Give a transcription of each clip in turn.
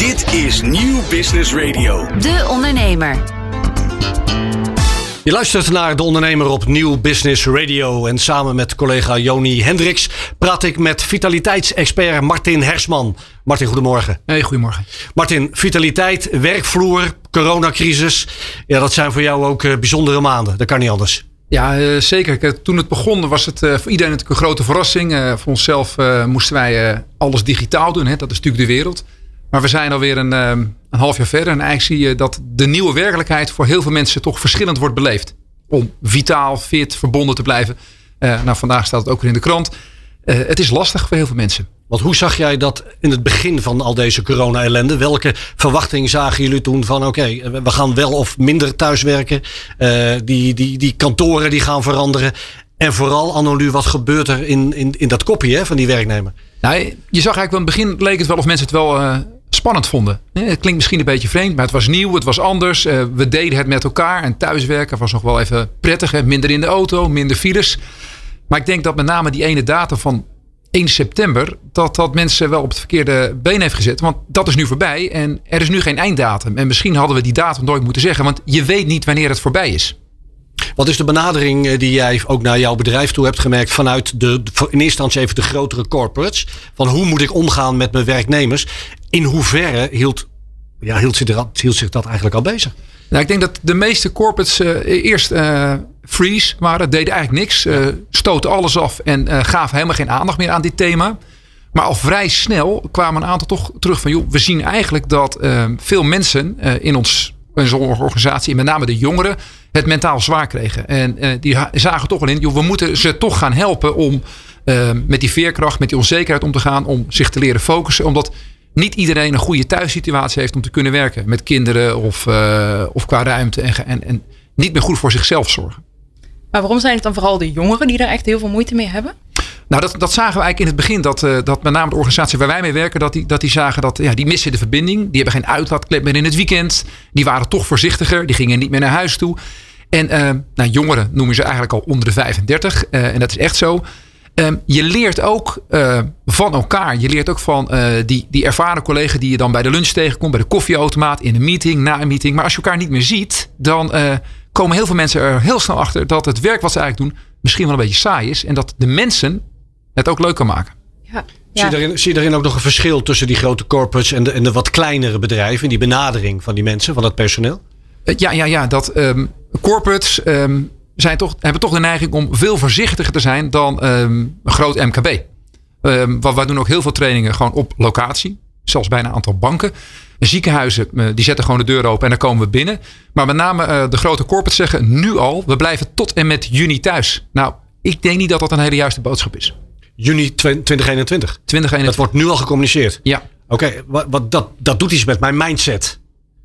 Dit is Nieuw Business Radio. De Ondernemer. Je luistert naar De Ondernemer op Nieuw Business Radio. En samen met collega Joni Hendricks praat ik met vitaliteitsexpert Martin Hersman. Martin, goedemorgen. Hey, goedemorgen. Martin, vitaliteit, werkvloer, coronacrisis. Ja, dat zijn voor jou ook eh, bijzondere maanden. Dat kan niet anders. Ja, uh, zeker. Toen het begon was het voor iedereen natuurlijk een grote verrassing. Voor onszelf moesten wij alles digitaal doen. Hè? Dat is natuurlijk de wereld. Maar we zijn alweer een, een half jaar verder. En eigenlijk zie je dat de nieuwe werkelijkheid voor heel veel mensen toch verschillend wordt beleefd. Om vitaal, fit, verbonden te blijven. nou, vandaag staat het ook weer in de krant. het is lastig voor heel veel mensen. Want hoe zag jij dat in het begin van al deze corona-ellende? Welke verwachting zagen jullie toen van oké, we gaan wel of minder thuiswerken. Uh, die, die, die kantoren die gaan veranderen. En vooral, anno nu, wat gebeurt er in, in, in dat kopje hè, van die werknemer? Nou, je zag eigenlijk, in het begin leek het wel of mensen het wel spannend vonden. Het klinkt misschien een beetje vreemd, maar het was nieuw, het was anders. Uh, we deden het met elkaar en thuiswerken was nog wel even prettig. Hè? Minder in de auto, minder files. Maar ik denk dat met name die ene datum van 1 september, dat dat mensen wel op het verkeerde been heeft gezet. Want dat is nu voorbij en er is nu geen einddatum. En misschien hadden we die datum nooit moeten zeggen, want je weet niet wanneer het voorbij is. Wat is de benadering eh, die jij ook naar jouw bedrijf toe hebt gemerkt vanuit de, in eerste instantie even de grotere corporates? Van hoe moet ik omgaan met mijn werknemers? In hoeverre hield, ja, hield, zich, dat, hield zich dat eigenlijk al bezig? Nou, ik denk dat de meeste corporates uh, eerst uh, freeze waren, deden eigenlijk niks, uh, stoten alles af en gaven helemaal geen aandacht meer aan dit thema. Maar al vrij snel kwamen een aantal toch terug van, joh, we zien eigenlijk dat veel mensen in ons in zo'n organisatie, en met name de jongeren, het mentaal zwaar kregen. En die zagen toch wel in, joh, we moeten ze toch gaan helpen om met die veerkracht, met die onzekerheid om te gaan, om zich te leren focussen. Omdat niet iedereen een goede thuissituatie heeft om te kunnen werken. Met kinderen of, uh, of qua ruimte. En, en, en niet meer goed voor zichzelf zorgen. Maar waarom zijn het dan vooral de jongeren die daar echt heel veel moeite mee hebben? Nou, dat, dat zagen we eigenlijk in het begin. Dat, uh, dat met name de organisatie waar wij mee werken, dat die, dat die zagen dat ja, die missen de verbinding. Die hebben geen uitlaatklep meer in het weekend. Die waren toch voorzichtiger. Die gingen niet meer naar huis toe. En uh, nou, jongeren noemen ze eigenlijk al onder de 35. en dat is echt zo. Um, je leert ook uh, van elkaar. Je leert ook van uh, die, die ervaren collega die je dan bij de lunch tegenkomt, bij de koffieautomaat, in een meeting, na een meeting. Maar als je elkaar niet meer ziet, dan uh, komen heel veel mensen er heel snel achter dat het werk wat ze eigenlijk doen misschien wel een beetje saai is. En dat de mensen het ook leuk kan maken. Ja. Ja. Zie, je daarin, zie je daarin ook nog een verschil tussen die grote corporates en de, en de wat kleinere bedrijven? Die benadering van die mensen, van dat personeel? Ja, ja, ja. Dat um, corporates. Um, zijn toch, hebben toch de neiging om veel voorzichtiger te zijn dan um, een groot MKB. Um, ehm, we doen ook heel veel trainingen gewoon op locatie. Zelfs bijna een aantal banken. Ziekenhuizen uh, die zetten gewoon de deur open en dan komen we binnen. Maar met name uh, de grote corporates zeggen nu al, we blijven tot en met juni thuis. Nou, ik denk niet dat dat een hele juiste boodschap is. Juni 2021? 2021. Dat wordt nu al gecommuniceerd? Ja. Oké, wat, wat, dat, dat doet iets met mijn mindset.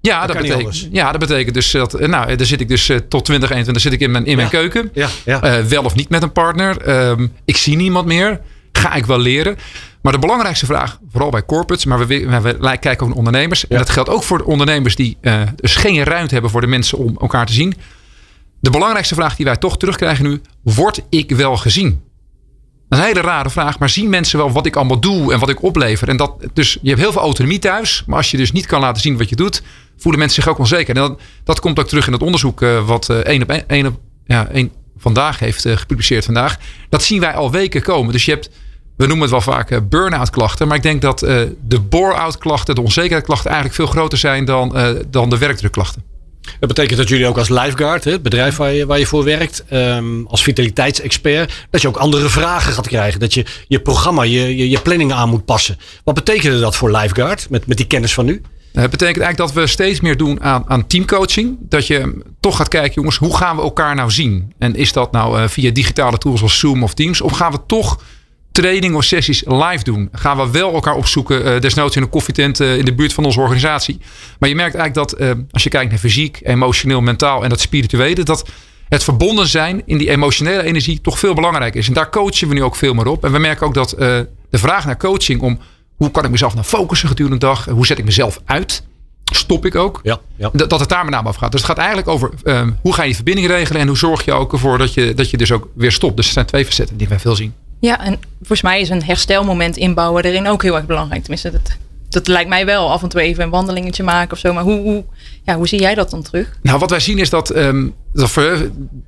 Ja, dat, betekent, ja, dat betekent dus dat. Eh, nou, daar zit ik dus uh, tot 2021 zit ik in mijn, in mijn keuken. Ja, ja. Uh, wel of niet met een partner. Um, ik zie niemand meer. Ga ik wel leren. Maar de belangrijkste vraag, vooral bij corporates, maar we, we, we kijken ook naar ondernemers. Ja. En dat geldt ook voor de ondernemers die dus geen ruimte hebben voor de mensen om elkaar te zien. De belangrijkste vraag die wij toch terugkrijgen nu: word ik wel gezien? Een hele rare vraag, maar zien mensen wel wat ik allemaal doe en wat ik oplever? En dat, dus je hebt heel veel autonomie thuis, maar als je dus niet kan laten zien wat je doet, voelen mensen zich ook onzeker. En dat, dat komt ook terug in het onderzoek uh, wat uh, één op één op ja, één vandaag heeft uh, gepubliceerd vandaag. Dat zien wij al weken komen. Dus je hebt, we noemen het wel vaak burn-out klachten, maar ik denk dat de bore-out klachten, de onzekerheidsklachten eigenlijk veel groter zijn dan, dan de werkdrukklachten. Dat betekent dat jullie ook als lifeguard, het bedrijf waar je, waar je voor werkt, um, als vitaliteitsexpert, dat je ook andere vragen gaat krijgen. Dat je je programma, je, je, je planning aan moet passen. Wat betekende dat voor lifeguard met, met die kennis van nu? Het betekent eigenlijk dat we steeds meer doen aan, aan teamcoaching. Dat je toch gaat kijken, jongens, hoe gaan we elkaar nou zien? En is dat nou uh, via digitale tools als Zoom of Teams? Of gaan we toch training of sessies live doen? Gaan we wel elkaar opzoeken, uh, desnoods in een koffietent uh, in de buurt van onze organisatie? Maar je merkt eigenlijk dat als je kijkt naar fysiek, emotioneel, mentaal en dat spirituele, dat het verbonden zijn in die emotionele energie toch veel belangrijker is. En daar coachen we nu ook veel meer op. En we merken ook dat de vraag naar coaching om hoe kan ik mezelf nou focussen gedurende de dag? Hoe zet ik mezelf uit? Stop ik ook? Ja, ja. Dat, dat het daar met name af gaat. Dus het gaat eigenlijk over um, hoe ga je verbinding regelen en hoe zorg je ook ervoor dat je, dat je dus ook weer stopt. Dus er zijn twee facetten die wij veel zien. Ja, en volgens mij is een herstelmoment inbouwen erin ook heel erg belangrijk. Tenminste, dat dat lijkt mij wel af en toe even een wandelingetje maken of zo. Maar hoe, hoe, ja, hoe zie jij dat dan terug? Nou, wat wij zien is dat, um,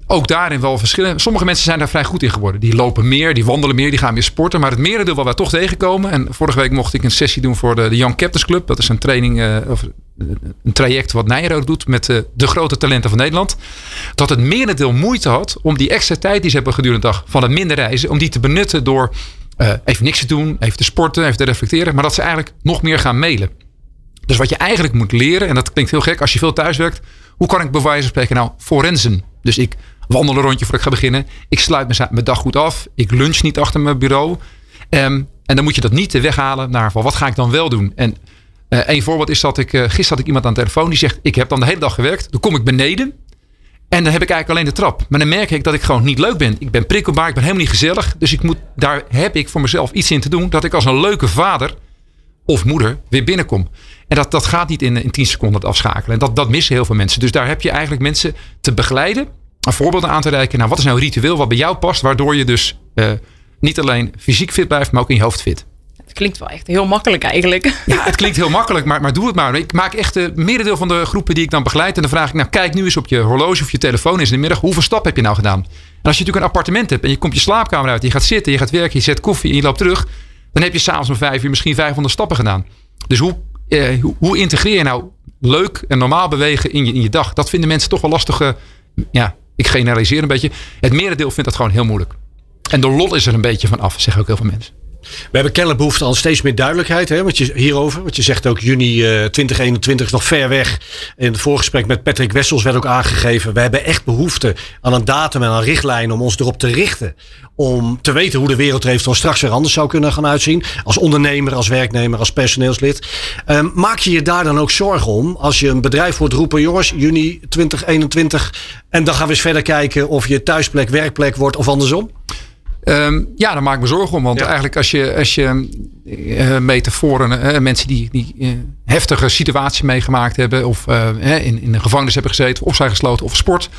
ook daarin wel verschillen. Sommige mensen zijn daar vrij goed in geworden. Die lopen meer, die wandelen meer, die gaan meer sporten. Maar het merendeel wat wij toch tegenkomen. En vorige week mocht ik een sessie doen voor de, de Young Captains Club. Dat is een training, uh, of een traject wat Nijrode doet met uh, de grote talenten van Nederland. Dat het merendeel moeite had om die extra tijd die ze hebben gedurende de dag van het minder reizen. Om die te benutten door uh, even niks te doen, even te sporten, even te reflecteren. Maar dat ze eigenlijk nog meer gaan mailen. Dus wat je eigenlijk moet leren, en dat klinkt heel gek als je veel thuiswerkt. Hoe kan ik bij wijze van spreken nou forensen? Dus ik wandel een rondje voordat ik ga beginnen. Ik sluit mijn dag goed af. Ik lunch niet achter mijn bureau. Um, en dan moet je dat niet weghalen naar wat ga ik dan wel doen? En uh, een voorbeeld is dat ik, uh, gisteren had ik iemand aan de telefoon die zegt: Ik heb dan de hele dag gewerkt. Dan kom ik beneden. En dan heb ik eigenlijk alleen de trap. Maar dan merk ik dat ik gewoon niet leuk ben. Ik ben prikkelbaar, ik ben helemaal niet gezellig. Dus ik moet, daar heb ik voor mezelf iets in te doen. Dat ik als een leuke vader of moeder weer binnenkom. En dat, dat gaat niet in, in 10 seconden afschakelen. En dat, dat missen heel veel mensen. Dus daar heb je eigenlijk mensen te begeleiden. Een voorbeelden aan te reiken. Nou, wat is nou een ritueel wat bij jou past. Waardoor je dus uh, niet alleen fysiek fit blijft, maar ook in je hoofd fit klinkt wel echt heel makkelijk eigenlijk. Ja, het klinkt heel makkelijk, maar, maar doe het maar. Ik maak echt de merendeel van de groepen die ik dan begeleid. En dan vraag ik, nou kijk nu eens op je horloge of je telefoon is in de middag. Hoeveel stap heb je nou gedaan? En als je natuurlijk een appartement hebt en je komt je slaapkamer uit. Je gaat zitten, je gaat werken, je zet koffie en je loopt terug. Dan heb je s'avonds om vijf uur misschien 500 stappen gedaan. Dus hoe, eh, hoe, integreer je nou leuk en normaal bewegen in je, in je dag? Dat vinden mensen toch wel lastig. Uh, ja, ik generaliseer een beetje. Het merendeel vindt dat gewoon heel moeilijk. En de lol is er een beetje van af, zeggen ook heel veel mensen. We hebben kennelijk behoefte aan steeds meer duidelijkheid hè, wat je, hierover. Want je zegt ook juni uh, 2021 is nog ver weg. In het voorgesprek met Patrick Wessels werd ook aangegeven. We hebben echt behoefte aan een datum en een richtlijn om ons erop te richten. Om te weten hoe de wereld er eventueel straks weer anders zou kunnen gaan uitzien. Als ondernemer, als werknemer, als personeelslid. Um, maak je je daar dan ook zorgen om? Als je een bedrijf hoort roepen, jongens, juni 2021. En dan gaan we eens verder kijken of je thuisplek, werkplek wordt of andersom? Um, ja, daar maak ik me zorgen om. Want eigenlijk als je, als je uh, metaforen, uh, mensen die, die uh, heftige situaties meegemaakt hebben. Of in, in de gevangenis hebben gezeten. Of zijn gesloten of sport.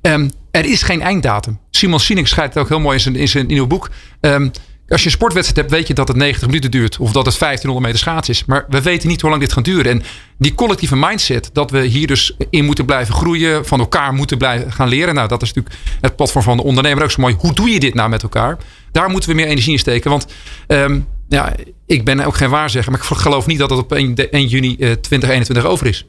Um, er is geen einddatum. Simon Sinek schrijft het ook heel mooi in zijn, in zijn nieuwe boek. Um, als je een sportwedstrijd hebt, weet je dat het 90 minuten duurt. Of dat het 1500 meter schaats is. Maar we weten niet hoe lang dit gaat duren. En die collectieve mindset, dat we hier dus in moeten blijven groeien. Van elkaar moeten blijven gaan leren. Nou, dat is natuurlijk het platform van de ondernemer ook zo mooi. Hoe doe je dit nou met elkaar? Daar moeten we meer energie in steken. Want um, ja, ik ben ook geen waarzegger. Maar ik geloof niet dat het op 1, 1 juni 2021 over is.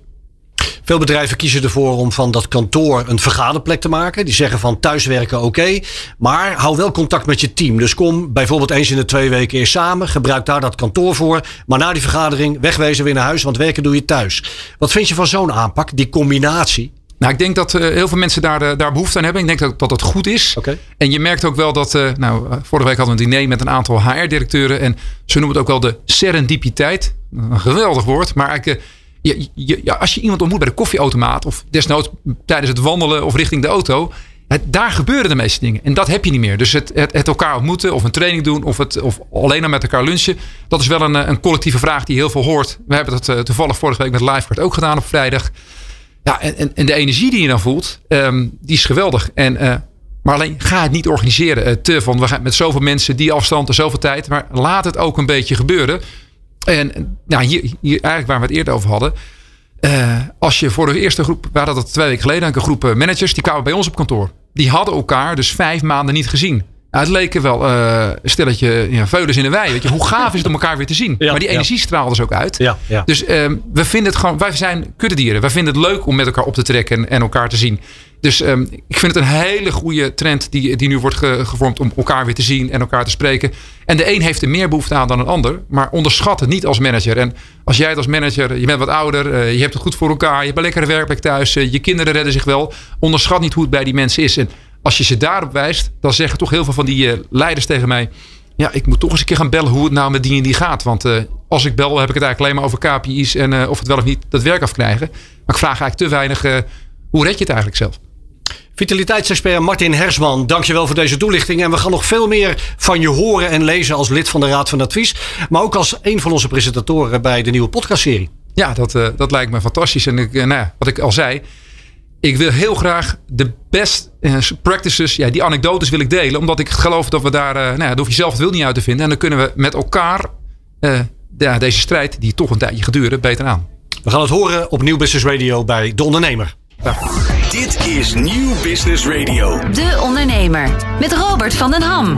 Veel bedrijven kiezen ervoor om van dat kantoor een vergaderplek te maken. Die zeggen van thuiswerken oké, maar hou wel contact met je team. Dus kom bijvoorbeeld eens in de twee weken eerst samen. Gebruik daar dat kantoor voor. Maar na die vergadering wegwezen weer naar huis, want werken doe je thuis. Wat vind je van zo'n aanpak, die combinatie? Nou, ik denk dat uh, heel veel mensen daar, uh, daar behoefte aan hebben. Ik denk dat, dat het goed is. Okay. En je merkt ook wel dat. Uh, nou, vorige week hadden we een diner met een aantal HR-directeuren. En ze noemen het ook wel de serendipiteit. Een geweldig woord. Maar eigenlijk je, ja, als je iemand ontmoet bij de koffieautomaat of desnoods tijdens het wandelen of richting de auto, het, daar gebeuren de meeste dingen. En dat heb je niet meer. Dus het, het, elkaar ontmoeten of een training doen of, het, of alleen maar met elkaar lunchen, dat is wel een, een collectieve vraag die heel veel hoort. We hebben dat uh, toevallig vorige week met Livecard ook gedaan op vrijdag. Ja, en, en, de energie die je dan voelt, um, die is geweldig. En, uh, maar alleen ga het niet organiseren. Uh, te van we gaan met zoveel mensen, die afstand en zoveel tijd. Maar laat het ook een beetje gebeuren. En nou, hier, hier eigenlijk waar we het eerder over hadden. Uh, als je voor de eerste groep, we hadden dat twee weken geleden, een groep eh, managers, die kwamen bij ons op kantoor. Die hadden elkaar dus vijf maanden niet gezien. Nou, het leken wel uh, stelletje ja, veulens in de wei. Weet je, hoe gaaf is het om elkaar weer te zien? Ja, maar die energie ja. straalde dus ook uit. Ja, dus um, we vinden het gewoon, wij zijn kuddedieren. Wij vinden het leuk om met elkaar op te trekken en, en elkaar te zien. Dus um, ik vind het een hele goede trend die, die nu wordt ge, gevormd om elkaar weer te zien en elkaar te spreken. En de een heeft er meer behoefte aan dan een ander. Maar onderschat het niet als manager. En als jij het als manager, je bent wat ouder, uh, je hebt het goed voor elkaar, je hebt een lekkere werkplek thuis, uh, je kinderen redden zich wel. Onderschat niet hoe het bij die mensen is. En als je ze daarop wijst, dan zeggen toch heel veel van die uh, leiders tegen mij. Ja, ik moet toch eens een keer gaan bellen hoe het nou met die en die gaat. Want als ik bel, heb ik het eigenlijk alleen maar over KPI's en of het wel of niet dat werk afkrijgen. Maar ik vraag eigenlijk te weinig, hoe red je het eigenlijk zelf? Vitaliteitsexpert Martin Hersman, dankjewel voor deze toelichting. En we gaan nog veel meer van je horen en lezen als lid van de Raad van Advies. Maar ook als een van onze presentatoren bij de nieuwe podcastserie. Ja, dat, uh, dat lijkt me fantastisch. En ik, uh, nou ja, wat ik al zei, ik wil heel graag de best uh, practices, ja, die anekdotes wil ik delen. Omdat ik geloof dat we daar, nou ja, daar hoef je zelf het wil niet uit te vinden. En dan kunnen we met elkaar deze strijd, die toch een tijdje gaat duren, beter aan. We gaan het horen op Nieuw Business Radio bij De Ondernemer. Dit is Nieuw Business Radio. De Ondernemer met Robert van den Ham.